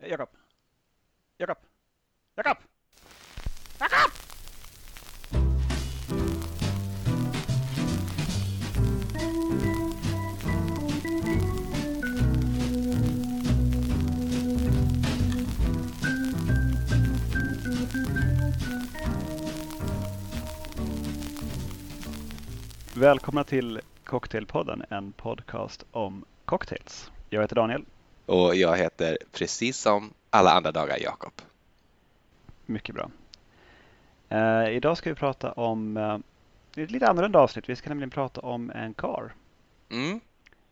Jakob. Jakob. Jakob. Jakob! Välkomna till Cocktailpodden, en podcast om cocktails. Jag heter Daniel. Och jag heter precis som alla andra dagar Jakob. Mycket bra. Uh, idag ska vi prata om uh, ett lite annorlunda avsnitt. Vi ska nämligen prata om en kar. Mm.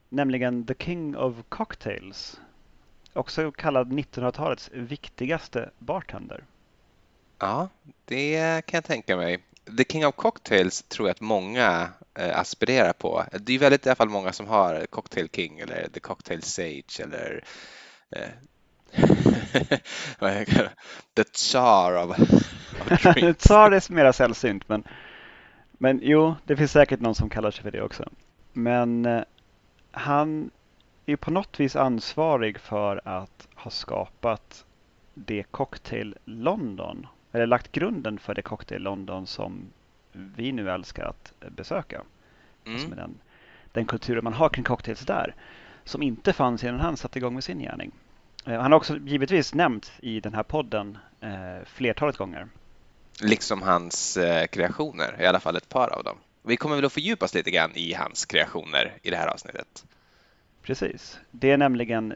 Nämligen The King of Cocktails. Också kallad 1900-talets viktigaste bartender. Ja, det kan jag tänka mig. The King of Cocktails tror jag att många eh, aspirerar på. Det är väldigt i alla fall många som har Cocktail King eller The Cocktail Sage eller eh, The Tsar of, of drinks. Tsar är mera sällsynt men, men jo, det finns säkert någon som kallar sig för det också. Men eh, han är på något vis ansvarig för att ha skapat det Cocktail London eller lagt grunden för det Cocktail London som vi nu älskar att besöka. Mm. Alltså den, den kulturen man har kring cocktails där som inte fanns innan han satte igång med sin gärning. Eh, han har också givetvis nämnt i den här podden eh, flertalet gånger. Liksom hans eh, kreationer, i alla fall ett par av dem. Vi kommer väl att fördjupas lite grann i hans kreationer i det här avsnittet. Precis. Det är nämligen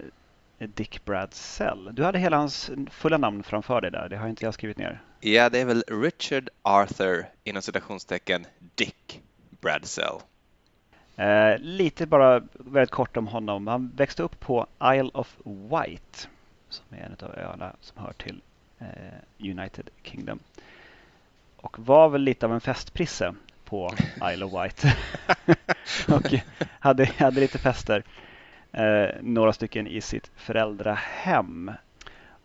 Dick Bradsell. Du hade hela hans fulla namn framför dig där, det har inte jag skrivit ner. Ja, det är väl Richard Arthur inom citationstecken Dick Bradsell. Eh, lite bara väldigt kort om honom. Han växte upp på Isle of Wight som är en av öarna som hör till eh, United Kingdom. Och var väl lite av en festprisse på Isle of Wight. och hade, hade lite fester några stycken i sitt föräldrahem.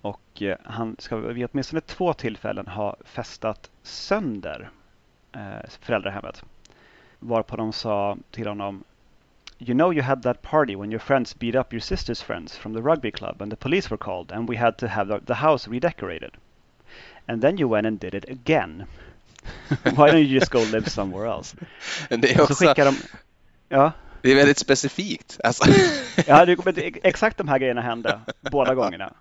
Och eh, han ska vid åtminstone två tillfällen ha festat sönder eh, föräldrahemmet. Varpå de sa till honom You know you had that party when your friends beat up your sister's friends from the rugby club and the police were called and we had to have the house redecorated. And then you went and did it again. Why don't you just go live somewhere else? Det är också... Så skickar de... Ja. Det är väldigt specifikt. Alltså. ja, det, exakt de här grejerna hände båda gångerna.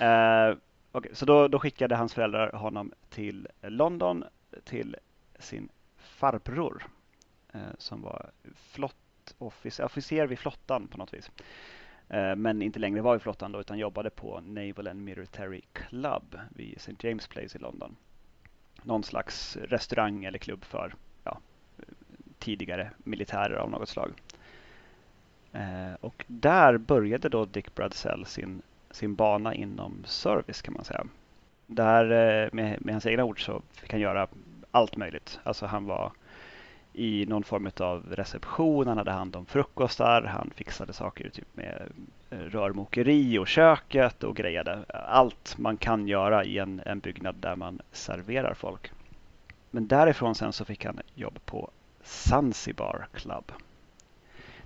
Eh, uh, okay, så då, då, skickade hans föräldrar honom till London till sin farbror uh, som var flottofficer, officer vid flottan på något vis. Uh, men inte längre var i flottan då utan jobbade på Naval and Military Club vid St. James Place i London. Någon slags restaurang eller klubb för ja, tidigare militärer av något slag. Eh, och där började då Dick Bradsell sin, sin bana inom service kan man säga. Där eh, med, med hans egna ord så fick han göra allt möjligt. Alltså han var i någon form av reception, han hade hand om frukostar, han fixade saker typ med eh, rörmokeri och köket och grejade. Allt man kan göra i en, en byggnad där man serverar folk. Men därifrån sen så fick han jobb på Zanzibar Club.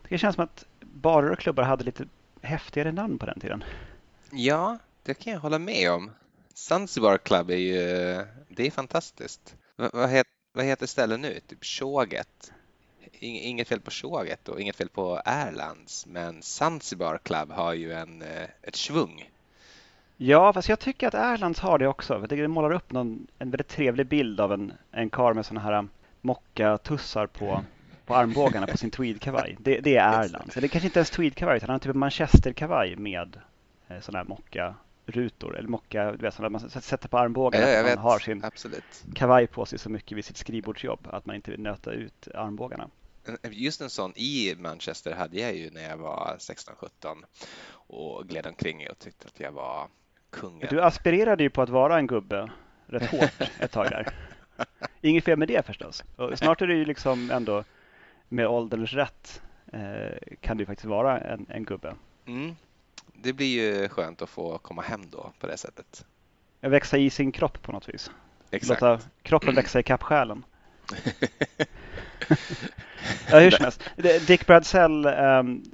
Det känns som att barer och klubbar hade lite häftigare namn på den tiden. Ja, det kan jag hålla med om. Zanzibar Club är ju det är fantastiskt. Vad, heter, vad heter stället nu? Typ Tjoget? Inget fel på Tjoget och inget fel på Airlands, men Zanzibar Club har ju en, eh, ett svung. Ja, fast jag tycker att Airlands har det också. Det målar upp någon, en väldigt trevlig bild av en, en kar med sådana här mocka-tussar på på armbågarna på sin tweedkavaj. Det, det är Erlands. Eller kanske inte ens tweedkavaj utan han har typ en manchesterkavaj med eh, sådana här mocka rutor eller mocka, du vet sådana man sätter på armbågarna. Ja, man har sin Absolut. kavaj på sig så mycket vid sitt skrivbordsjobb att man inte vill nöta ut armbågarna. Just en sån i Manchester hade jag ju när jag var 16-17 och gled omkring och tyckte att jag var kungen. Du aspirerade ju på att vara en gubbe rätt hårt ett tag där. Inget fel med det förstås. Och snart är det ju liksom ändå med ålderns rätt eh, kan det faktiskt vara en, en gubbe. Mm. Det blir ju skönt att få komma hem då på det sättet. Växa i sin kropp på något vis. Exakt. Låta kroppen växa i själen. ja, hur som helst. Dick Bradsell, um,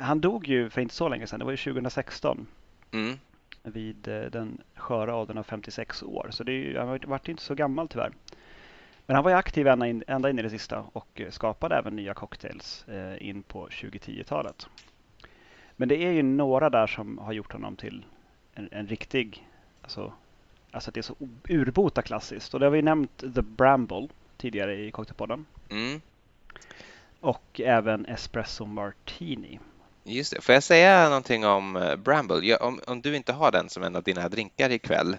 han dog ju för inte så länge sedan. Det var ju 2016. Mm. vid eh, den sköra åldern av 56 år. Så det är, ju- han har varit inte så gammal tyvärr. Men han var ju aktiv ända in, ända in i det sista och eh, skapade även nya cocktails eh, in på 2010-talet. Men det är ju några där som har gjort honom till en, en riktig, alltså, alltså att det är så urbota klassiskt. Och det har vi nämnt The Bramble tidigare i Cocktailpodden. Mm. Och även Espresso Martini. Just det. Får jag säga någonting om eh, Bramble? Ja, om, om du inte har den som en av dina drinkar ikväll.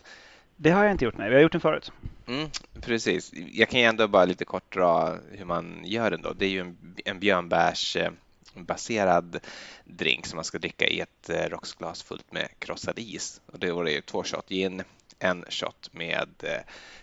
Det har jag inte gjort, nej. Vi har gjort den förut. Mm, precis. Jag kan ju ändå bara lite kort dra hur man gör den då. Det är ju en, en björnbärsbaserad drink som man ska dricka i ett eh, rocksglas fullt med krossad is. Och det var det ju två shot gin, en shot med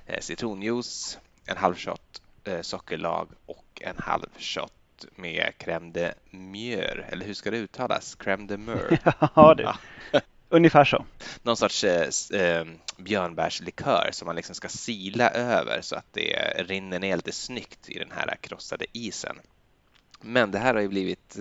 eh, citronjuice, en halv shot eh, sockerlag och en halv shot med crème de mure, eller hur ska det uttalas? Crème de mure. ja, du. Ungefär så. Någon sorts eh, eh, björnbärslikör som man liksom ska sila över så att det rinner ner lite snyggt i den här krossade isen. Men det här har ju blivit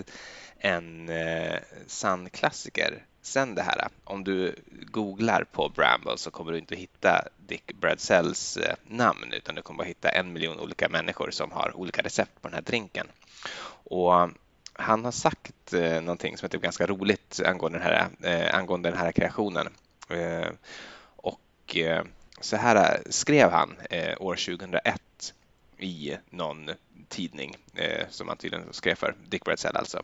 en eh, sann klassiker sen det här. Om du googlar på Bramble så kommer du inte hitta Dick Bradsells eh, namn utan du kommer bara hitta en miljon olika människor som har olika recept på den här drinken. Och han har sagt eh, någonting som jag tycker är typ ganska roligt angående den här, eh, angående den här kreationen. Eh, och eh, så här eh, skrev han eh, år 2001 i någon tidning eh, som han tydligen skrev för, Dick Bradsell alltså.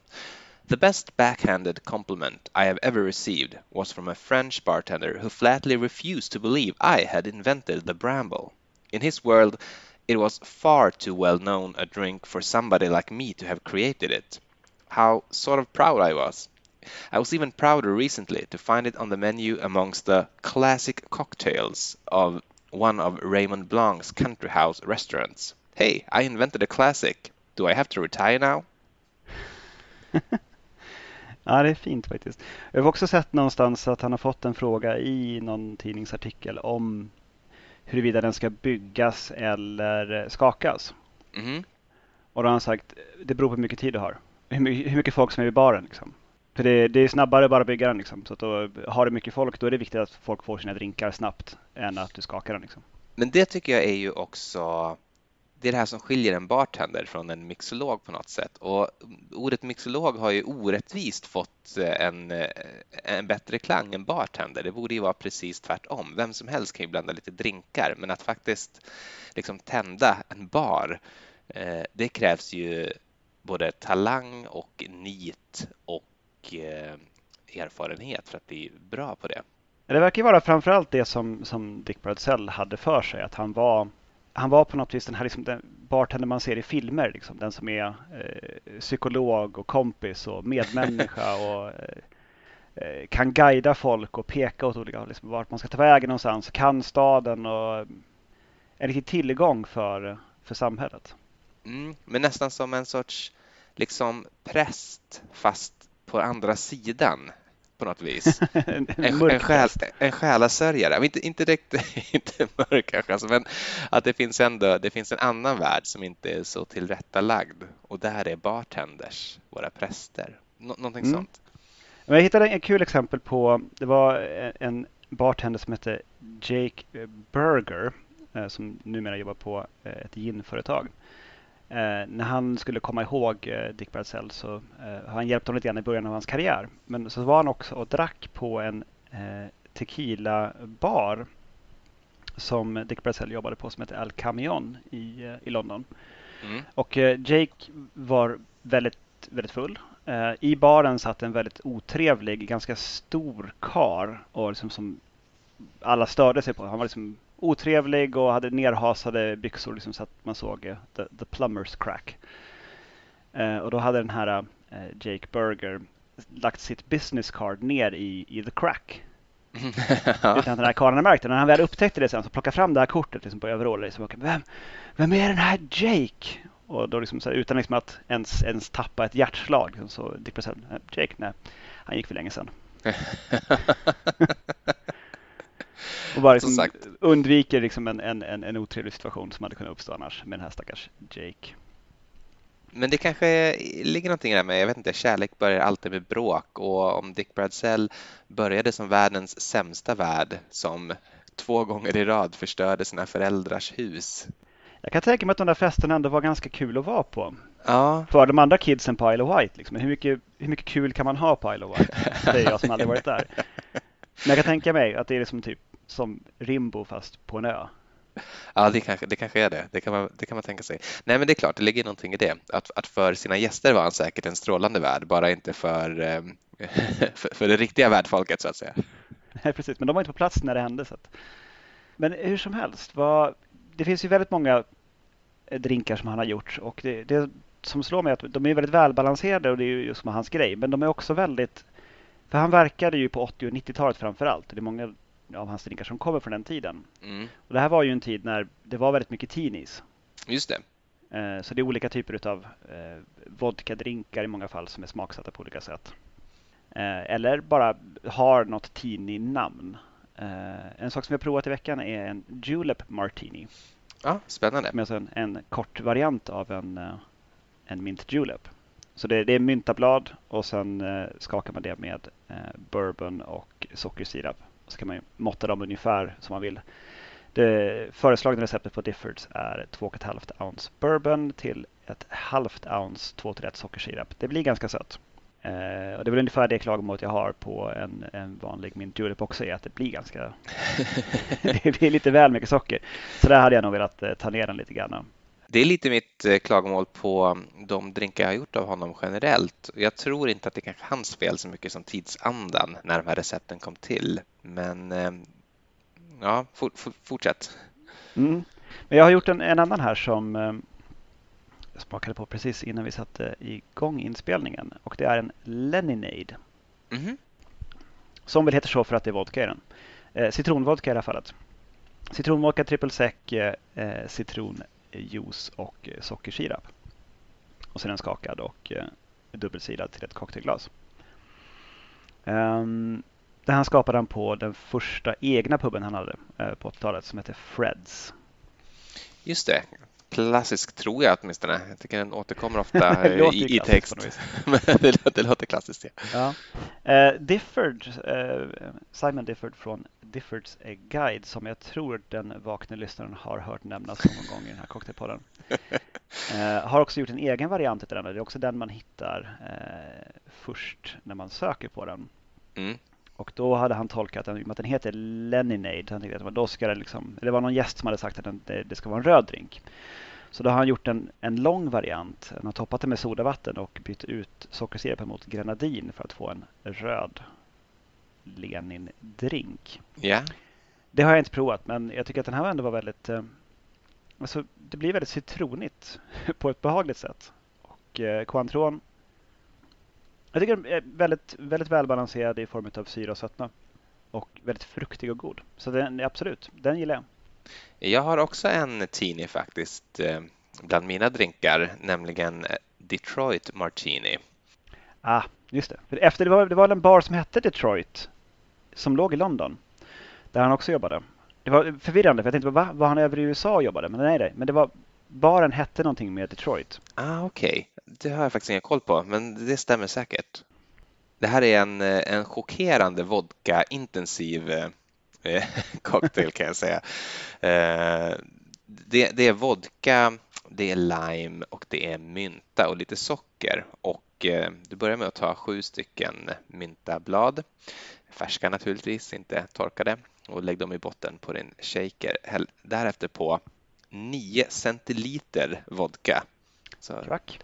The best backhanded compliment I have ever received was from a French bartender who flatly refused to believe I had invented the bramble. In his world, it was far too well known a drink for somebody like me to have created it. How sort of proud I was. I was even prouder recently to find it on the menu amongst the classic cocktails of one of Raymond Blanc's country house restaurants. Hey, I invented a classic. Do I have to retire now? Ja, det är fint faktiskt. Jag har också sett någonstans att han har fått en fråga i någon tidningsartikel om huruvida den ska byggas eller skakas. Mhm. Och då har han sagt det beror på hur mycket tid du har. Hur, mycket folk som är vid baren. Liksom. För det, det är snabbare bara att bygga den. Liksom. Så att då har du mycket folk då är det viktigt att folk får sina drinkar snabbt än att du skakar den. Liksom. Men det tycker jag är ju också det är det här som skiljer en bartender från en mixolog på något sätt. Och ordet mixolog har ju orättvist fått eh, en, eh, en bättre klang än bartender. Det borde ju vara precis tvärtom. Vem som helst kan ju blanda lite drinkar, men att faktiskt liksom tända en bar, eh, det krävs ju både talang och nit och eh, erfarenhet för att bli bra på det. Det verkar ju vara framförallt det som, som Dick Bradsell hade för sig. Att han var, han var på något vis den här liksom, den bartender man ser i filmer. Liksom, den som är eh, psykolog och kompis och medmänniska och eh, eh, kan guida folk och peka åt olika liksom, vart man ska ta vägen någonstans. Kan staden och en riktig tillgång för, för samhället. Mm, men nästan som en sorts liksom präst fast på andra sidan på något vis. en, En, en, själ, en själasörjare. Inte, inte direkt inte mörk kanske, alltså, men att det finns ändå det finns en annan värld som inte är så tillrättalagd och där är bartenders, våra präster. Nå, någonting Mm. sånt. Jag hittade ett kul exempel på, det var en bartender som hette Jake Berger eh, som numera jobbar på eh, ett ginföretag. Eh, när han skulle komma ihåg eh, Dick Bradsell så eh, har han hjälpt honom lite grann i början av hans karriär. Men så var han också och drack på en eh, tequila-bar som Dick Bradsell jobbade på som heter El Camion i, eh, i London. Mm. Och eh, Jake var väldigt, väldigt full. Eh, I baren satt en väldigt otrevlig, ganska stor kar och liksom som alla störde sig på. Han var liksom otrevlig och hade nerhasade byxor liksom så att man såg the, the plumbers crack. Eh, och då hade den här eh, Jake Berger lagt sitt business card ner i, i the crack. Utan att den här karln hade märkt det. När han väl upptäckte det sen så plockade fram det här kortet liksom på överallen. Liksom, och, vem, vem är den här Jake? Och då liksom så här, utan liksom att ens, ens tappa ett hjärtslag liksom, så Dick "Eh, Jake, nej, han gick för länge sedan. Och bara Som liksom undviker liksom en, en, en, en otrevlig situation som hade kunnat uppstå annars med den här stackars Jake. men det kanske ligger någonting där med, jag vet inte, kärlek börjar alltid med bråk och om Dick Bradsell började som världens sämsta värd som två gånger i rad förstörde sina föräldrars hus. Jag kan tänka mig att de där festerna ändå var ganska kul att vara på. Ja. För de andra kidsen på Isle of Wight, liksom. hur, mycket, hur mycket kul kan man ha på Isle of Wight? Säger jag som aldrig varit där. Men jag kan tänka mig att det är liksom typ som Rimbo fast på en ö. Ja, det kanske, det kanske är det. Det kan, man, det kan man tänka sig. Nej, men det är klart, det ligger någonting i det. Att, att för sina gäster var han säkert en strålande värd, bara inte för, ehm, för, för det riktiga värdfolket så att säga. Nej, precis. Men de var inte på plats när det hände. Så att... Men hur som helst, vad... det finns ju väldigt många drinkar som han har gjort och det, det som slår mig är att de är väldigt välbalanserade och det är ju just hans grej. Men de är också väldigt... För han verkade ju på 80 och 90-talet framför allt. Det är många av hans drinkar som kommer från den tiden. Mm. Och det här var ju en tid när det var väldigt mycket teenies. Just det. Eh, så det är olika typer av eh, vodkadrinkar i många fall som är smaksatta på olika sätt. Eh, eller bara har något teenie-namn. En sak som vi har provat i veckan är en Julep Martini. Ja, spännande. Som är alltså en, en kort variant av en, en Mint Julep. Så det, det är myntablad och sen skakar man det med bourbon och sockersirap så kan man ju måtta dem ungefär som man vill. Det föreslagna receptet på Diffords är 2,5 ounce bourbon till ett halvt ounce 2-1 sockersirap. Det blir ganska sött. Eh, och det är väl ungefär det klagomålet jag har på en, en vanlig mint julep också är att det blir ganska... det blir lite väl mycket socker. Så där hade jag nog velat eh, ta ner den lite grann. Det är lite mitt eh, klagomål på de drinkar jag har gjort av honom generellt. Jag tror inte att det kanske är hans fel så mycket som tidsandan när de här recepten kom till. Men eh, ja, for, for, fortsätt. Mm. Men jag har gjort en, en annan här som eh, jag smakade på precis innan vi satte igång inspelningen och det är en Leninade. Mm. Som väl heter så för att det är vodka i den. Eh, citronvodka i det här fallet. Citronvodka, triple sec, eh, citron, juice och sockersirap. Och sen en skakad och eh, dubbelsidad till ett cocktailglas. Um, det här skapade han på den första egna puben han hade eh, på 80-talet som heter Freds. Just det. Klassisk tror jag åtminstone. Jag tycker den återkommer ofta i, i text. det, det låter klassiskt. Ja. ja. Uh, Difford, uh, Simon Difford från Diffords Guide som jag tror den vakna lyssnaren har hört nämnas någon gång i den här cocktailpodden. Uh, har också gjort en egen variant av den. Det är också den man hittar först när man söker på den. Mm. Och då hade han tolkat den, att den heter Leninade. Han tänkte att då ska det liksom, det var någon gäst som hade sagt att den, det, det, ska vara en röd drink. Så då har han gjort en, en lång variant. Han har toppat det med sodavatten och bytt ut sockersirap mot grenadin för att få en röd Lenin-drink. Ja. Det har jag inte provat, men jag tycker att den här ändå var väldigt... Eh, alltså, det blir väldigt citronigt på ett behagligt sätt. Och eh, Cointreau jag tycker den är väldigt, väldigt välbalanserad i form av syra och sötma. Och väldigt fruktig och god. Så den, absolut, den gillar jag. Jag har också en Tini faktiskt eh, bland mina drinkar, nämligen Detroit Martini. Ah, just det. För efter, det, var, det var en bar som hette Detroit som låg i London. Där han också jobbade. Det var förvirrande för jag tänkte, va? Var han över i USA och jobbade? Men nej, nej. Men det var, baren hette någonting med Detroit. Ah, okej. Okay. Det har jag faktiskt ingen koll på, men det stämmer säkert. Det här är en, eh, en chockerande vodka-intensiv eh, eh cocktail kan jag säga. Eh, det, det, är vodka, det är lime och det är mynta och lite socker. Och eh, du börjar med att ta sju stycken myntablad, färska naturligtvis, inte torkade, och lägg dem i botten på din shaker. Häll därefter på 9 centiliter vodka. Så, Tack.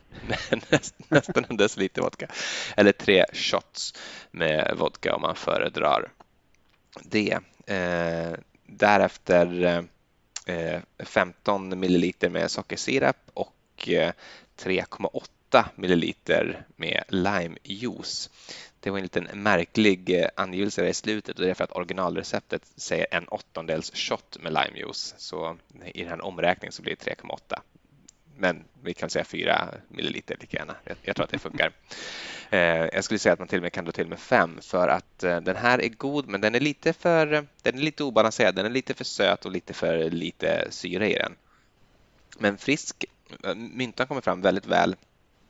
Näst, nästan en deciliter vodka. Eller tre shots med vodka om man föredrar det. Eh, därefter eh, 15 milliliter med sockersirap och eh, 3,8 milliliter med limejuice. Det var en liten märklig eh, angivelse i slutet och det är för att originalreceptet säger en åttondels shot med limejuice. Så i den här omräkningen så blir det 3,8. Men vi kan säga 4 milliliter lika gärna. Jag, jag tror att det funkar. Eh, jag skulle säga att man till och med kan dra till med 5 för att eh, den här är god men den är lite för den är lite obalanserad. Den är lite för söt och lite för lite syre i den. Men frisk. Myntan kommer fram väldigt väl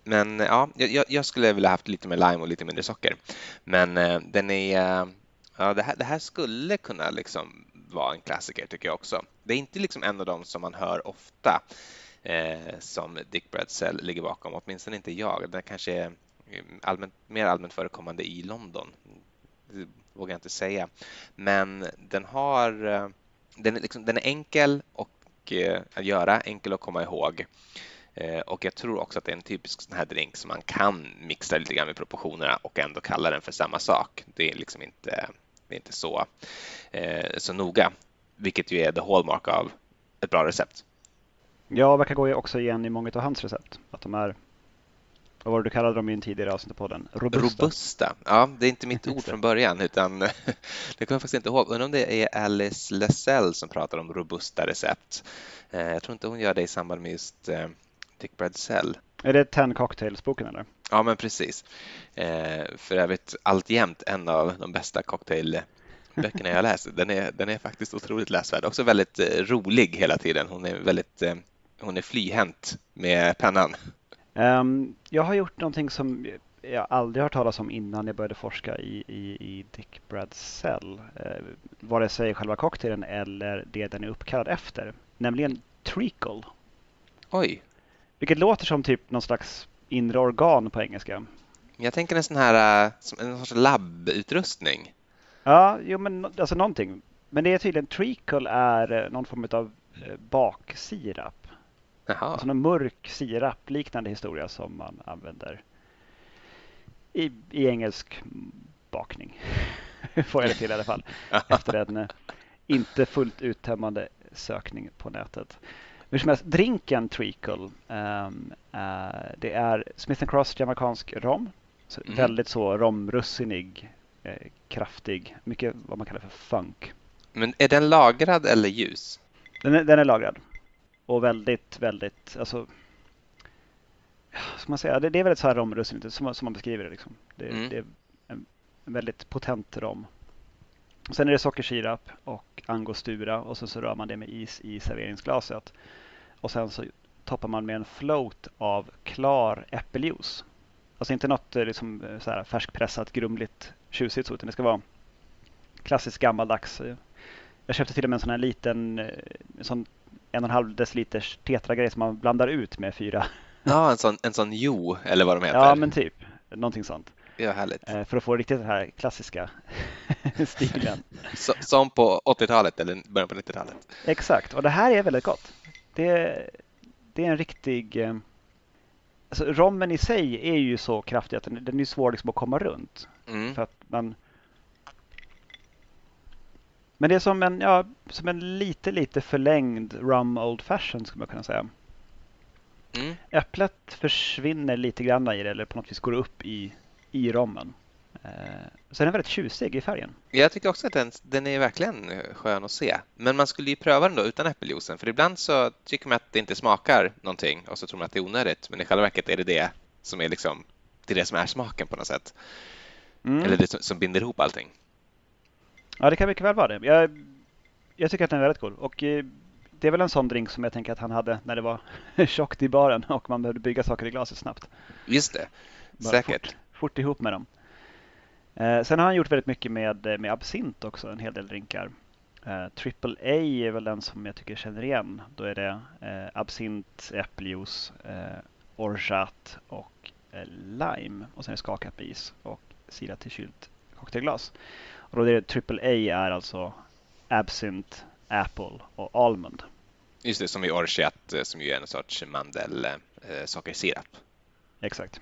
men eh, ja, jag, jag, skulle vilja haft lite mer lime och lite mindre socker. Men eh, den är, eh, ja, det, här, det här skulle kunna liksom vara en klassiker tycker jag också. Det är inte liksom en av dem som man hör ofta eh, som Dick Bradsell ligger bakom, åtminstone inte jag. Den kanske är eh, allmänt, mer allmänt förekommande i London, det vågar jag inte säga. Men den har, den är, liksom, den är enkel och, eh, att göra, enkel att komma ihåg. Eh, och jag tror också att det är en typisk sån här drink som man kan mixa lite grann med proportionerna och ändå kalla den för samma sak. Det är liksom inte, det är inte så, eh, så noga, vilket ju är the hallmark av ett bra recept. Ja, verkar gå också igen i många av hans recept. Att de är, vad var det du kallade dem i en tidigare avsnitt på den? Robusta. Robusta. Ja, det är inte mitt ord från början utan det kommer jag faktiskt inte ihåg. Undrar om det är Alice Lessell som pratar om robusta recept. Eh, jag tror inte hon gör det i samband med just Dick Bradsell. Är det Ten Cocktails-boken eller? Ja, men precis. Eh, för övrigt alltjämt en av de bästa cocktailböckerna jag läst. Den är, den är faktiskt otroligt läsvärd. Också väldigt eh, rolig hela tiden. Hon är väldigt eh, hon är flyhänt med pennan. Um, jag har gjort någonting som jag aldrig hört talas om innan jag började forska i, i, i Dick Bradsell. Uh, vare sig själva cocktailen eller det den är uppkallad efter. Nämligen treacle. Oj. Vilket låter som typ någon slags inre organ på engelska. Jag tänker en sån här uh, en sorts labbutrustning. Ja, jo men alltså någonting. Men det är tydligen treacle är eh, någon form av baksirap. Jaha. Alltså någon mörk sirap-liknande historia som man använder i, i engelsk bakning. Får jag det till i alla fall. Efter en eh, inte fullt uttömmande sökning på nätet. Hur som helst, drinken Treacle, um, uh, det är Smith Cross jamaicansk rom. Så mm. Väldigt så romrussinig, eh, kraftig, mycket vad man kallar för funk. Men är den lagrad eller ljus? Den är, den är lagrad. Och väldigt, väldigt, alltså ska man säga, det, det är väldigt så här romrussin, som, som man beskriver det. Liksom. Det, mm. det är en, en, väldigt potent rom. Sen är det sockersirap och angostura och sen så rör man det med is i serveringsglaset. Och sen så toppar man med en float av klar äppeljuice. Alltså inte något eh, liksom, eh, så här färskpressat, grumligt, tjusigt så, utan det ska vara klassiskt gammaldags. Jag köpte till och med en sån här liten, en eh, sån en och en halv deciliters tetragrej som man blandar ut med fyra. Ja, en sån, en sån jo, eller vad de heter. Ja, men typ. Någonting sånt. Ja, härligt. Eh, för att få riktigt den här klassiska stilen. som på 80-talet eller början på 90-talet. Exakt, och det här är väldigt gott. Det, det är en riktig... Eh, alltså, rommen i sig är ju så kraftig att den, den är svår liksom att komma runt. Mm. För att man men det är som en, ja, som en lite, lite förlängd rum old fashion skulle man kunna säga. Mm. Äpplet försvinner lite grann i det eller på något vis går upp i, i rommen. Eh, så den är väldigt tjusig i färgen. Jag tycker också att den, den är verkligen skön att se. Men man skulle ju pröva den då utan äppeljuicen. För ibland så tycker man att det inte smakar någonting och så tror man att det är onödigt. Men i själva verket är det det som är liksom, det är det som är smaken på något sätt. Mm. Eller det som, som binder ihop allting. Ja, det kan mycket väl vara det. Jag, jag tycker att den är väldigt cool. Och eh, det är väl en sån drink som jag tänker att han hade när det var tjockt i baren och man behövde bygga saker i glaset snabbt. Just det, Bara säkert. Fort, fort ihop med dem. Eh, sen har han gjort väldigt mycket med, eh, med absint också, en hel del drinkar. Eh, Triple A är väl den som jag tycker känner igen. Då är det eh, absint, äppeljuice, eh, orgeat och eh, lime. Och sen är det skakat med is och silat till kylt cocktailglas. Och då är det triple A är alltså Absinthe, Apple och Almond. Just det, som i orgeat eh, som ju är en sorts mandelsockersirap. Eh, Exakt.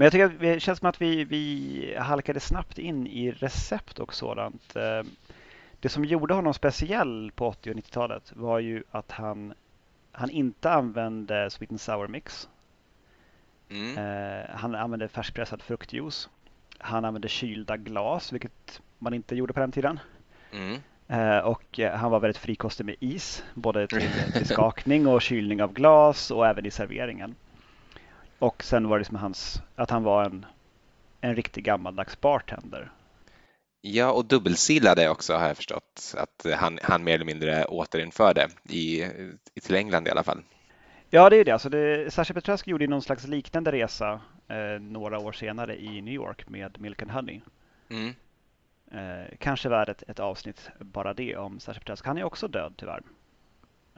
Men jag tycker att det känns som att vi, vi halkade snabbt in i recept och sådant. Eh, det som gjorde honom speciell på 80 och 90-talet var ju att han, han inte använde sweet and sour mix. Mm. Han använde färskpressad fruktjuice. Han använde kylda glas, vilket man inte gjorde på den tiden. Mm. Eh, och eh, han var väldigt frikostig med is, både till, till, skakning och kylning av glas och även i serveringen. Och sen var det som hans, att han var en, en riktig gammaldags bartender. Ja, och dubbelsilade också har jag förstått att han, han mer eller mindre återinförde i, i till England i alla fall. Ja, det är det. Alltså det Sasha Petrescu gjorde någon slags liknande resa eh, några år senare i New York med Milk and Honey. Mm. Eh, kanske värd ett, ett, avsnitt bara det om Sasha Petrescu. Han är också död tyvärr.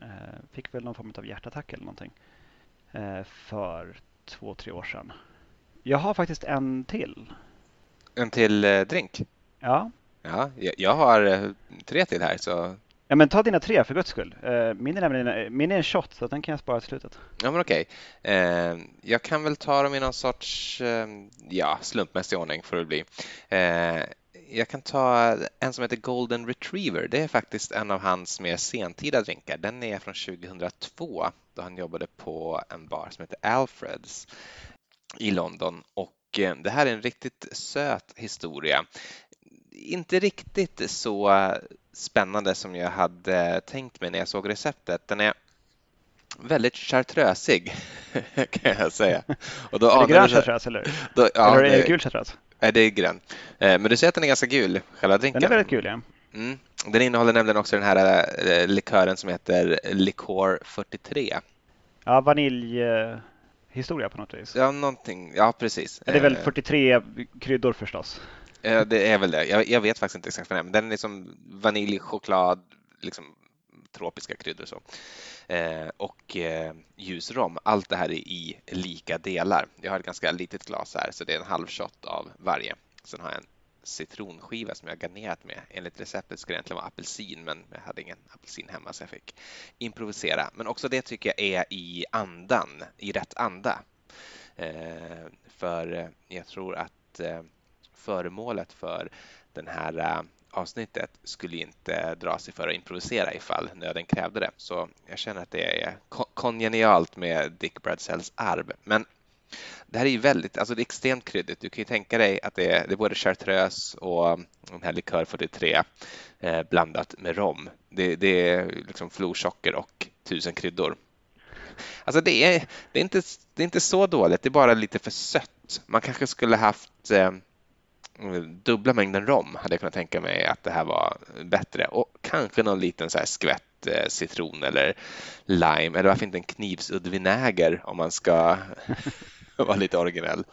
Eh, fick väl någon form av hjärtattack eller någonting eh, för två, tre år sedan. Jag har faktiskt en till. En till eh, drink? Ja. Ja, jag har eh, tre till här så Ja men ta dina tre för guds skull. Eh, min är nämligen min är en shot så den kan jag spara till slutet. Ja men okej. Eh, jag kan väl ta dem i någon sorts eh, ja, slumpmässig ordning får det bli. Jag kan ta en som heter Golden Retriever. Det är faktiskt en av hans mer sentida drinkar. Den är från 2002 då han jobbade på en bar som heter Alfreds i London och det här är en riktigt söt historia. Inte riktigt så spännande som jag hade tänkt mig när jag såg receptet. Den är väldigt chartrösig kan jag säga. Och då är det grön chartreuse eller? Då, ja, eller är det gul chartreuse? Nej, det är grön. Eh, men du säger att den är ganska gul, själva drinken? Den är väldigt gul, ja. Mm. Den innehåller nämligen också den här eh, likören som heter Liqueur 43. Ja, vaniljhistoria på något vis. Ja, någonting. Ja, precis. Det är väl 43 eh, kryddor förstås? Det är väl det. Jag, jag vet faktiskt inte exakt vad det är, men den är liksom vanilj, choklad, liksom tropiska kryddor och så. Eh, och eh, ljusrom. Allt det här är i lika delar. Jag har ett ganska litet glas här så det är en halv shot av varje. Sen har jag en citronskiva som jag garnerat med. Enligt receptet ska det egentligen vara apelsin men jag hade ingen apelsin hemma så jag fick improvisera. Men också det tycker jag är i andan, i rätt anda. Eh, för eh, jag tror att eh, föremålet för den här eh, avsnittet skulle inte dra sig för att improvisera ifall nöden krävde det. Så jag känner att det är kongenialt med Dick Bradsells arv. Men det här är ju väldigt, alltså det är extremt kryddigt. Du kan ju tänka dig att det är, det är både chartreuse och mm, den här likör 43 eh, blandat med rom. Det, det är liksom florsocker och tusen kryddor. Alltså det är, det, är inte, det är inte så dåligt, det är bara lite för sött. Man kanske skulle haft eh, dubbla mängden rom hade jag kunnat tänka mig att det här var bättre och kanske någon liten så här skvätt eh, citron eller lime eller varför inte en knivsudd vinäger om man ska vara lite originell.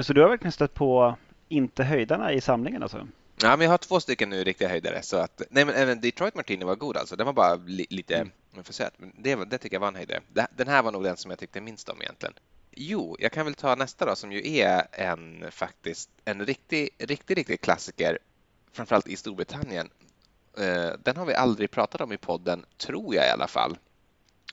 Så du har verkligen stött på inte höjdarna i samlingen alltså? Ja, men jag har två stycken nu riktiga höjdare så att nej, men även Detroit Martini var god alltså. Den var bara li, lite mm. för söt. Men det, det tycker jag var en höjdare. Den här var nog den som jag tyckte minst om egentligen. Jo, jag kan väl ta nästa då som ju är en faktiskt en riktig, riktig, riktig klassiker, framförallt i Storbritannien. Eh, den har vi aldrig pratat om i podden, tror jag i alla fall.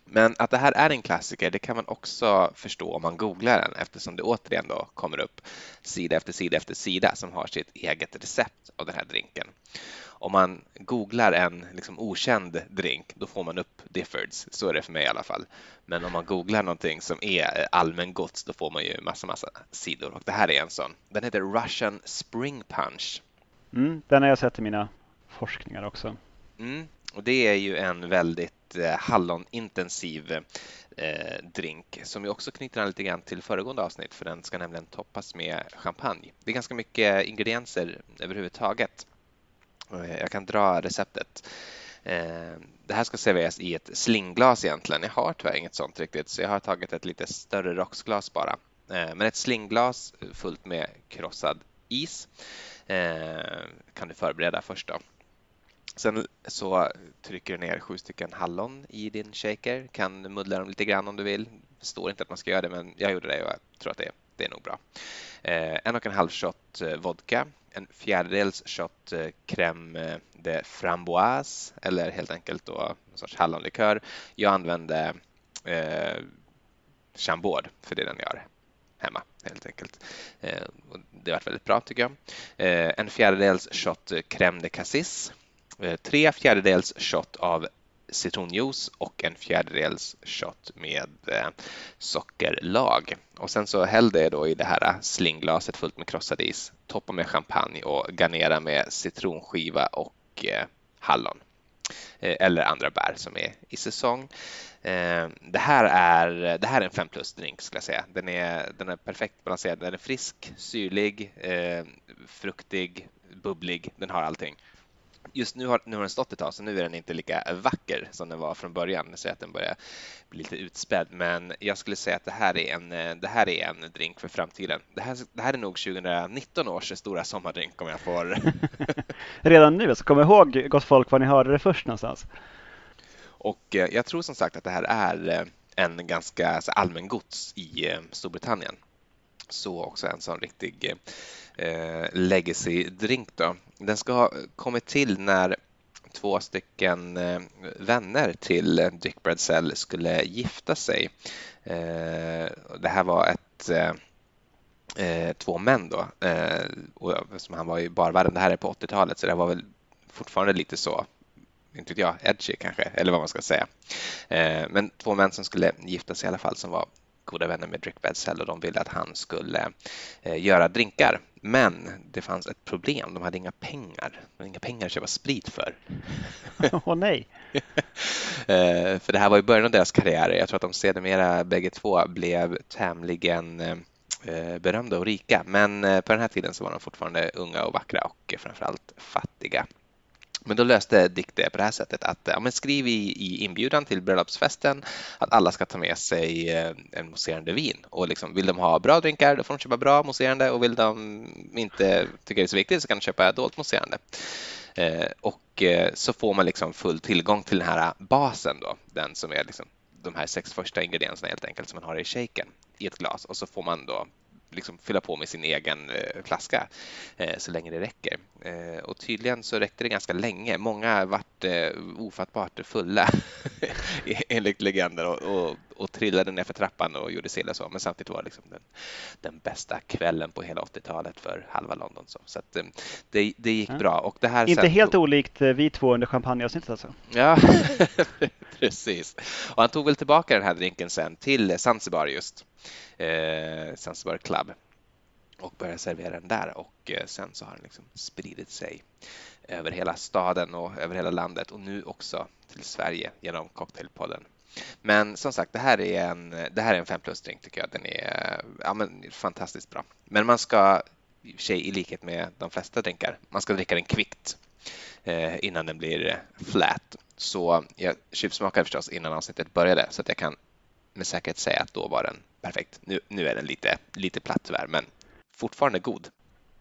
Men att det här är en klassiker, det kan man också förstå om man googlar den eftersom det återigen då kommer upp sida efter sida efter sida som har sitt eget recept av den här drinken om man googlar en liksom okänd drink, då får man upp Diffords. Så är det för mig i alla fall. Men om man googlar någonting som är allmängods, då får man ju massa, massa sidor. Och det här är en sån. Den heter Russian Spring Punch. Mm, den har jag sett i mina forskningar också. Mm, och det är ju en väldigt väldigt eh, hallonintensiv eh, drink som ju också knyter an lite grann till föregående avsnitt för den ska nämligen toppas med champagne. Det är ganska mycket ingredienser överhuvudtaget eh, jag kan dra receptet. Det här ska serveras i ett slingglas egentligen. Jag har tyvärr inget sånt riktigt så jag har tagit ett lite större rocksglas bara. Men ett slingglas fullt med krossad is kan du förbereda först då. Sen så trycker du ner sju stycken hallon i din shaker. Kan muddla dem lite grann om du vill. Det står inte att man ska göra det men jag gjorde det och jag tror att det, det är nog bra. Eh, en och en halv shot eh, vodka en fjärdedels shot eh, crème de framboise eller helt enkelt då en sorts hallonlikör. Jag använde eh, Chambord för det är den jag har hemma helt enkelt. Eh, det har varit väldigt bra tycker jag. Eh, en fjärdedels shot eh, crème de cassis. Eh, tre fjärdedels shot av citronjuice och en fjärdedels shot med eh, sockerlag. Och sen så häll det då i det här slingglaset fullt med krossad is, toppa med champagne och garnera med citronskiva och eh, hallon eller andra bär som är i säsong. Det här är, det här är en 5 plus drink skulle jag säga. Den är, den är perfekt balanserad. Den är frisk, syrlig, fruktig, bubblig. Den har allting. Just nu har, nu har den stått ett tag, så nu är den inte lika vacker som den var från början. Så att den börjar bli lite utspädd. Men jag skulle säga att det här är en, det här är en drink för framtiden. Det här, det här är nog 2019 års stora sommardrink om jag får... Redan nu, så kom ihåg gott folk var ni hörde det först någonstans. Och eh, jag tror som sagt att det här är eh, en ganska allmängods i eh, Storbritannien. Så också en sån riktig eh, legacy-drink. Då. Den ska ha kommit till när två stycken eh, vänner till Dick Bradsell skulle gifta sig. Eh, det här var ett eh, eh två män då. Eh, och han var ju barvärden, det här är på 80-talet så det var väl fortfarande lite så inte vet jag, edgy kanske, eller vad man ska säga. Eh, men två män som skulle gifta sig i alla fall som var goda vänner med Drick Bedsell och de ville att han skulle eh, göra drinkar. Men det fanns ett problem. De hade inga pengar. De hade inga pengar att köpa sprit för. Åh oh, nej! eh, för det här var i början av deras karriärer. Jag tror att de sedermera bägge två blev tämligen eh, berömda och rika. Men eh, på den här tiden så var de fortfarande unga och vackra och framförallt fattiga. Men då löste Dick det på det här sättet att ja, men skriv i, i inbjudan till bröllopsfesten att alla ska ta med sig eh, en mousserande vin. Och liksom, vill de ha bra drinkar då får de köpa bra mousserande och vill de inte tycka det är så viktigt så kan de köpa dolt mousserande. Eh, och eh, så får man liksom full tillgång till den här basen då, den som är liksom de här sex första ingredienserna helt enkelt som man har i shaken i ett glas och så får man då liksom fylla på med sin egen eh, flaska eh, så länge det räcker. Eh, och tydligen så räckte det ganska länge. Många vart eh, ofattbart fulla enligt legender och, och, och trillade ner för trappan och gjorde sill och så. Men samtidigt var det liksom den, den bästa kvällen på hela 80-talet för halva London. Så, så att, det, det gick ja. bra. Och det här Inte helt tog... olikt vi två under champagneavsnittet alltså? Ja, precis. Och han tog väl tillbaka den här drinken sen till Zanzibar just eh, Zanzibar Club och började servera den där och eh, sen så har den liksom spridit sig över hela staden och över hela landet och nu också till Sverige genom Cocktailpodden. Men som sagt, det här är en, det här är en 5 plus-drink tycker jag. Den är ja, men, fantastiskt bra. Men man ska, i och för sig i likhet med de flesta drinkar, man ska dricka den kvickt eh, innan den blir flat. Så jag tjuvsmakade förstås innan avsnittet började så att jag kan med säkerhet säga att då var den perfekt. Nu, nu är den lite, lite platt tyvärr, men fortfarande god.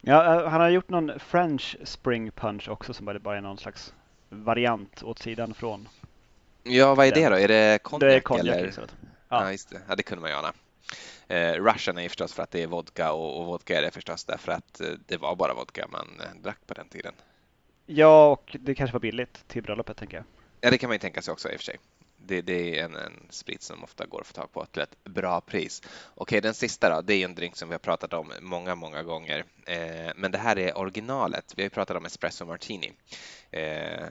Ja, eh, han har gjort någon French Spring Punch också som bara är någon slags variant åt sidan från. Ja, vad är det då? Är det konjak? Det är konjak eller? Ja. ja, just det. Ja, det kunde man ju ana. Eh, Russian är ju förstås för att det är vodka och, och vodka är det förstås därför att eh, det var bara vodka man eh, drack på den tiden. Ja, och det kanske var billigt till bröllopet tänker jag. Ja, det kan man ju tänka sig också i och för sig det, det är en, en, sprit som ofta går att få tag på till ett bra pris. Okej, den sista då, det är en drink som vi har pratat om många, många gånger. Eh, men det här är originalet. Vi har ju pratat om espresso martini eh,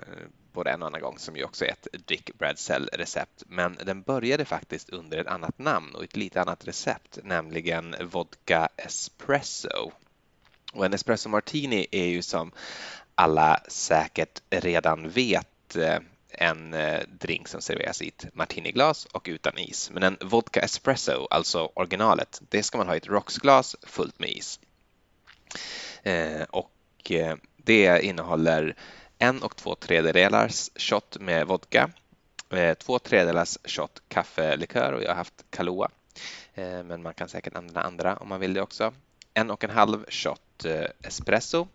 både en och annan gång som ju också är ett Dick Bradsell-recept. Men den började faktiskt under ett annat namn och ett lite annat recept, nämligen vodka espresso. Och en espresso martini är ju som alla säkert redan vet eh, en eh, drink som serveras i ett martiniglas och utan is. Men en vodka espresso, alltså originalet, det ska man ha i ett rocksglas fullt med is. Eh, och det innehåller en och två tredjedelars shot med vodka, eh, två tredjedelars shot kaffelikör och jag har haft Kahlua. Eh, men man kan säkert använda andra om man vill det också. En och en halv shot eh, espresso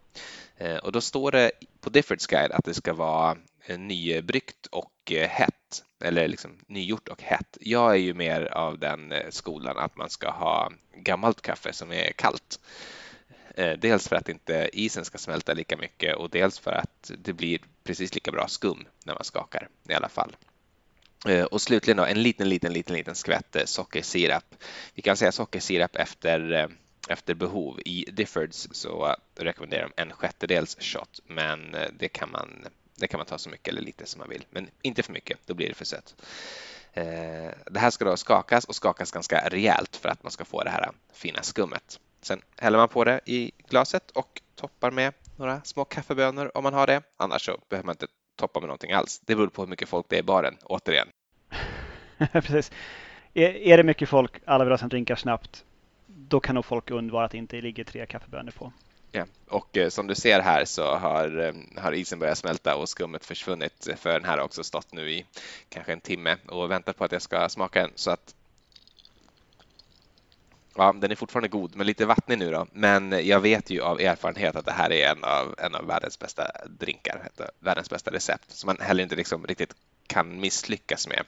och då står det på Diffords guide att det ska vara nybryggt och hett eller liksom nygjort och hett. Jag är ju mer av den skolan att man ska ha gammalt kaffe som är kallt. Eh, dels för att inte isen ska smälta lika mycket och dels för att det blir precis lika bra skum när man skakar i alla fall. Eh, och slutligen då, en liten, liten, liten, liten skvätt eh, sockersirap. Vi kan säga sockersirap efter, efter behov. I Diffords så rekommenderar de en sjättedels shot, men det kan man det kan man ta så mycket eller lite som man vill, men inte för mycket, då blir det för sött. Det här ska då skakas och skakas ganska rejält för att man ska få det här fina skummet. Sen häller man på det i glaset och toppar med några små kaffebönor om man har det. Annars så behöver man inte toppa med någonting alls. Det beror på hur mycket folk det är i baren, återigen. Precis. Är det mycket folk, alla vill ha sina drinkar snabbt, då kan nog folk undvara att det inte ligger tre kaffebönor på. Ja. Och eh, som du ser här så har, eh, har isen börjat smälta och skummet försvunnit för den här har också stått nu i kanske en timme och väntat på att jag ska smaka den så att Ja, den är fortfarande god, men lite vattnig nu då. Men jag vet ju av erfarenhet att det här är en av, en av världens bästa drinkar, världens bästa recept, som man heller inte liksom riktigt kan misslyckas med.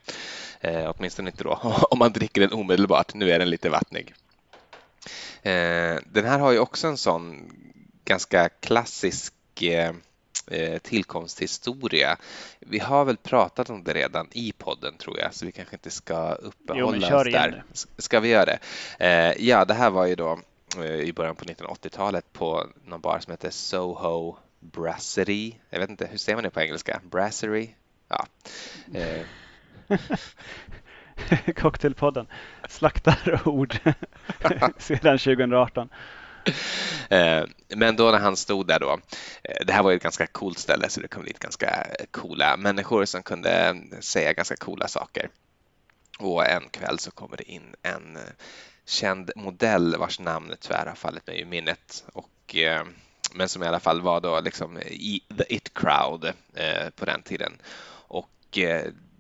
Eh, åtminstone inte då om man dricker den omedelbart. Nu är den lite vattnig. Eh, den här har ju också en sån ganska klassisk eh, eh, tillkomsthistoria. Vi har väl pratat om det redan i podden tror jag, så vi kanske inte ska uppehålla jo, oss där. Ska vi göra det? Eh, ja, det här var ju då i början på 1980-talet på någon bar som heter Soho Brasserie. Jag vet inte, hur säger man det på engelska? Brasserie? Ja. Cocktailpodden slaktar ord sedan 2018. Eh, men då när han stod där då, eh, det här var ju ett ganska coolt ställe så det kom dit ganska coola människor som kunde säga ganska coola saker. Och en kväll så kommer det in en eh, känd modell vars namn tyvärr har fallit mig i minnet. Och, men som i alla fall var då liksom i the it crowd på den tiden. Och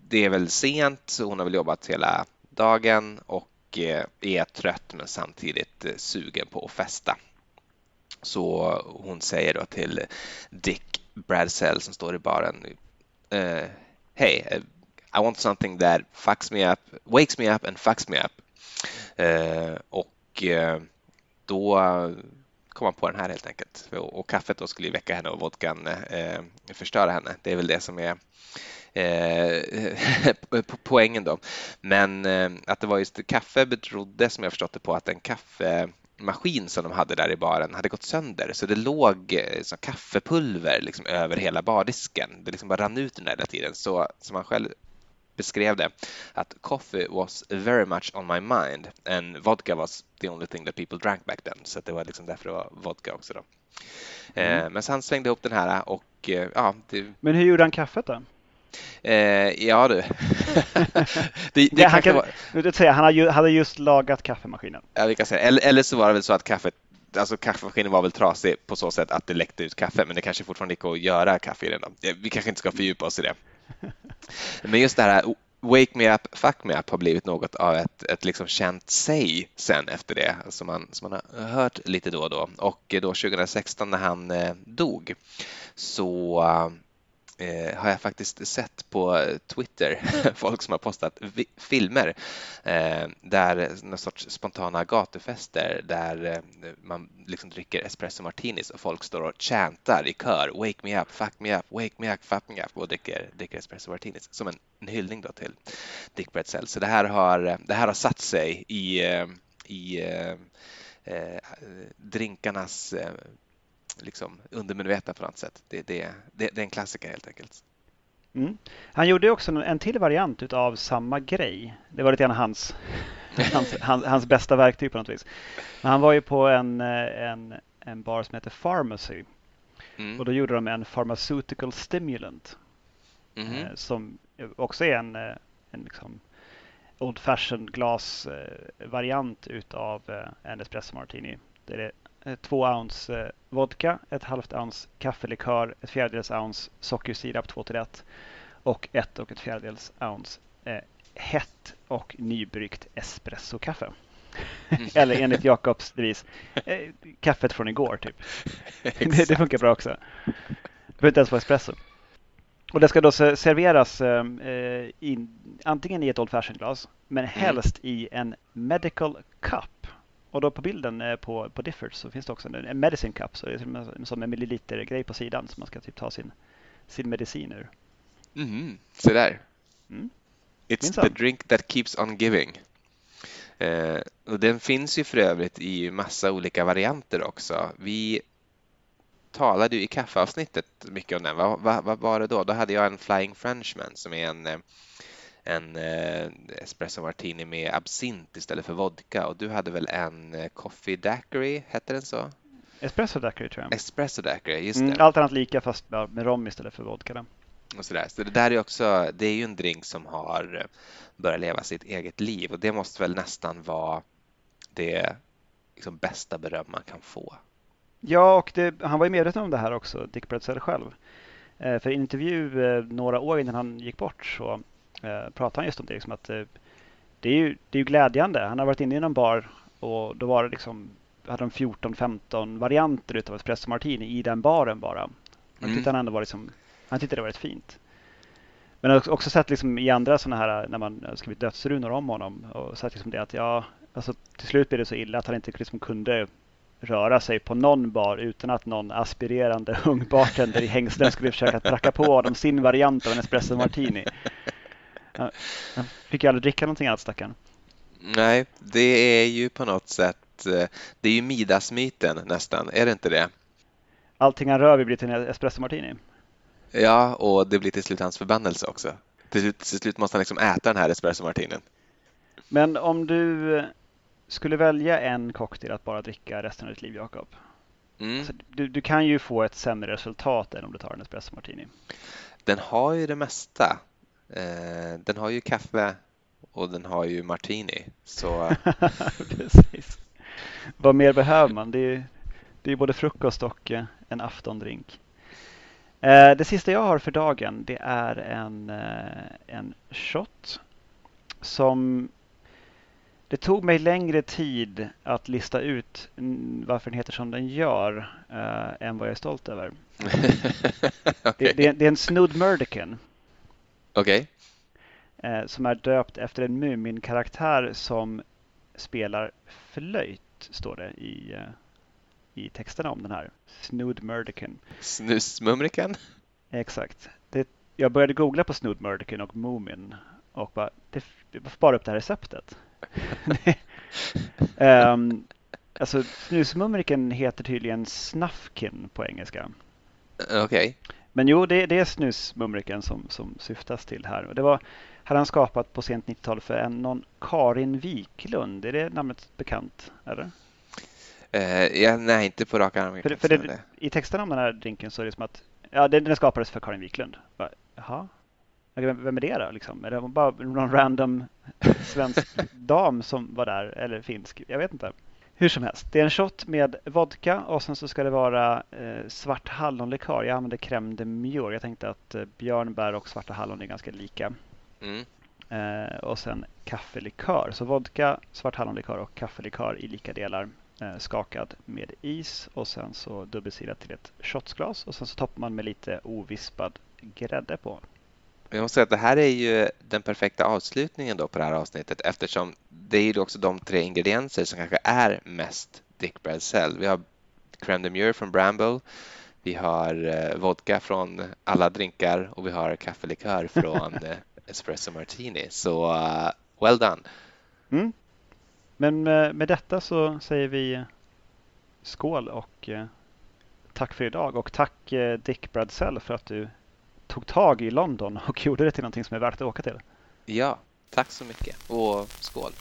det är väl sent, hon har väl jobbat hela dagen och Eh, är trött men samtidigt eh, sugen på att festa. Så hon säger då till Dick Bradsell som står i baren uh, Hey, I want something that fucks me up, wakes me up and fucks me up. Uh, och uh, då kom han på den här helt enkelt. Och, och kaffet då skulle väcka henne och vodkan förstöra henne. Det är väl det som är eh, poängen då. Men eh, att det var just kaffe berodde som jag förstått det på att en kaffemaskin som de hade där i baren hade gått sönder så det låg så kaffepulver liksom över hela bardisken. Det liksom bara rann ut den där hela tiden så som han själv beskrev det att coffee was very much on my mind and vodka was the only thing that people drank back then. Så det var liksom därför det var vodka också då. Mm. Eh, men så han svängde ihop den här och eh, ja. Det... Men hur gjorde han kaffet då? Eh, ja du. det, det han, kan, var... säga, han hade just lagat kaffemaskinen. Ja, vi kan säga. Eller, eller så var det väl så att kaffet Alltså kaffemaskinen var väl trasig på så sätt att det läckte ut kaffe, men det kanske fortfarande gick att göra kaffe i den. Då. Vi kanske inte ska fördjupa oss i det. Men just det här Wake Me Up, Fuck Me Up har blivit något av ett, ett liksom känt säg sen efter det som man, som man har hört lite då och då. Och då 2016 när han eh, dog så eh, har jag faktiskt sett på Twitter folk som har postat filmer eh, där någon sorts spontana gatufester där eh, man liksom dricker espresso martinis och folk står och chantar i kör Wake me up, fuck me up, wake me up, fuck me up och dricker, dricker espresso martinis som en, en hyllning då till Dick Bretzell. Så det här har, eh, det här har satt sig i, eh, i eh, eh, drinkarnas eh, liksom undermedvetna på något sätt. Det, det, det, det är en klassiker helt enkelt. Mm. Han gjorde också en till variant av samma grej. Det var lite grann hans, hans, hans, hans, bästa verktyg på något vis. Men han var ju på en, en, en bar som heter Pharmacy. Mm. Och då gjorde de en pharmaceutical stimulant. Mm. Som också är en, en liksom old fashion glas variant utav en espresso martini. Det är Eh, två ounce eh, vodka, ett halvt ounce kaffelikör, ett fjärdedels ounce sockersirap 2 till 1 och ett och ett fjärdedels ounce eh, hett och nybryggt espressokaffe. Mm. Eller enligt Jakobs devis, eh, kaffet från igår typ. det, det, funkar bra också. Det behöver inte ens vara espresso. Och det ska då serveras eh, in, antingen i ett Old Fashion-glas men mm. helst mm. i en Medical Cup. Och då på bilden eh, på, på Difford så finns det också en, en medicine cup, så det är en sån med milliliter-grej på sidan så man ska typ ta sin, sin medicin ur. Mm, så där. Mm. It's the drink that keeps on giving. Eh, och den finns ju för övrigt i massa olika varianter också. Vi talade ju i kaffeavsnittet mycket om den. Vad, vad, vad var det då? Då hade jag en Flying Frenchman som är en eh, en eh, espresso martini med absint istället för vodka och du hade väl en eh, coffee daiquiri, hette den så? Espresso daiquiri tror jag. Espresso daiquiri, just mm, det. Mm, allt annat lika fast med rom istället för vodka. Och sådär. Så det där är också, det är ju en drink som har eh, börjat leva sitt eget liv och det måste väl nästan vara det liksom bästa beröm man kan få. Ja, och det, han var ju medveten om det här också, Dick Bradsell själv. För i en intervju några år innan han gick bort så eh, pratade han just om det. Liksom att, eh, det, är ju, det är ju glädjande. Han har varit inne i någon bar och då var det liksom, hade de 14-15 varianter utav espresso martini i den baren bara. Han Mm. tyckte han ändå var liksom, han tyckte det var rätt fint. Men jag har också sett liksom i andra sådana här, när man skrivit dödsrunor om honom och sett liksom det att ja, alltså till slut blev det så illa att han inte liksom kunde röra sig på någon bar utan att någon aspirerande ung bartender i hängslen skulle försöka pracka på honom sin variant av en espresso martini. Han han fick ju aldrig dricka någonting annat stackaren. Nej, det är ju på något sätt, eh, det är ju Midasmyten nästan, är det inte det? Allting han rör blir till en espresso martini. Ja, och det blir till slut hans förbannelse också. Till slut, till slut måste han liksom äta den här espresso martinen. Men om du eh, skulle välja en cocktail att bara dricka resten av ditt liv, Jakob. Mm. Alltså, du, du kan ju få ett sämre resultat än om du tar en espresso martini. Den har ju det mesta. Eh, Den har ju kaffe och den har ju martini. Så Precis. Vad mer behöver man? Det är, det är både frukost och eh, en aftondrink. Eh, Det sista jag har för dagen det är en, en shot som det tog mig längre tid att lista ut varför den heter som den gör än vad jag är stolt över. Det, okej. det, är- det är en Snood Murdican Okej. eh, som är döpt efter en Mumin-karaktär som spelar flöjt, står det i, eh, i texterna om den här. Snood Murdican. Exakt. Det, jag började googla på Snood Murdican och Moomin och bara, det, får bara upp det här receptet. um, alltså, Snusmumriken heter tydligen Snufkin på engelska. Okej. Men jo, det, det är snusmumriken som, som syftas till här. Och det var, hade han skapat på sent 90-tal för en någon Karin Wiklund. Är det namnet bekant? Eller? Eh, ja, nej, inte på rak arm. För, för säga det, I texten om den här drinken så är det som att ja, den, den skapades för Karin Wiklund. Bara, Jaha, vem, vem är det då? Liksom? Är det bara någon random svensk dam som var där? Eller finsk? Jag vet inte. Hur som helst, det är en shot med vodka och sen så ska det vara eh, svart hallonlikör. Jag använder crème de mure. Jag tänkte att eh, björnbär och svarta hallon är ganska lika. Mm. Eh, och sen kaffelikör. Så vodka, svart hallonlikör och kaffelikör i lika delar. Eh, skakad med is och sen så dubbelsilat till ett shotsglas. Och sen så toppar man med lite ovispad grädde på. Jag måste säga att det här är ju den perfekta avslutningen då på det här avsnittet eftersom det är ju också de tre ingredienser som kanske är mest Dick Bradsell. Vi har crème de mure från Bramble, vi har eh, vodka från alla drinkar och vi har kaffelikör från eh, Espresso Martini. Så eh, well done! Mm. Men med, med detta så säger vi skål och tack för idag. Och tack Dick Bradsell för att du tog tag i London och gjorde det till någonting som är värt att åka till. Ja, tack så mycket och skål!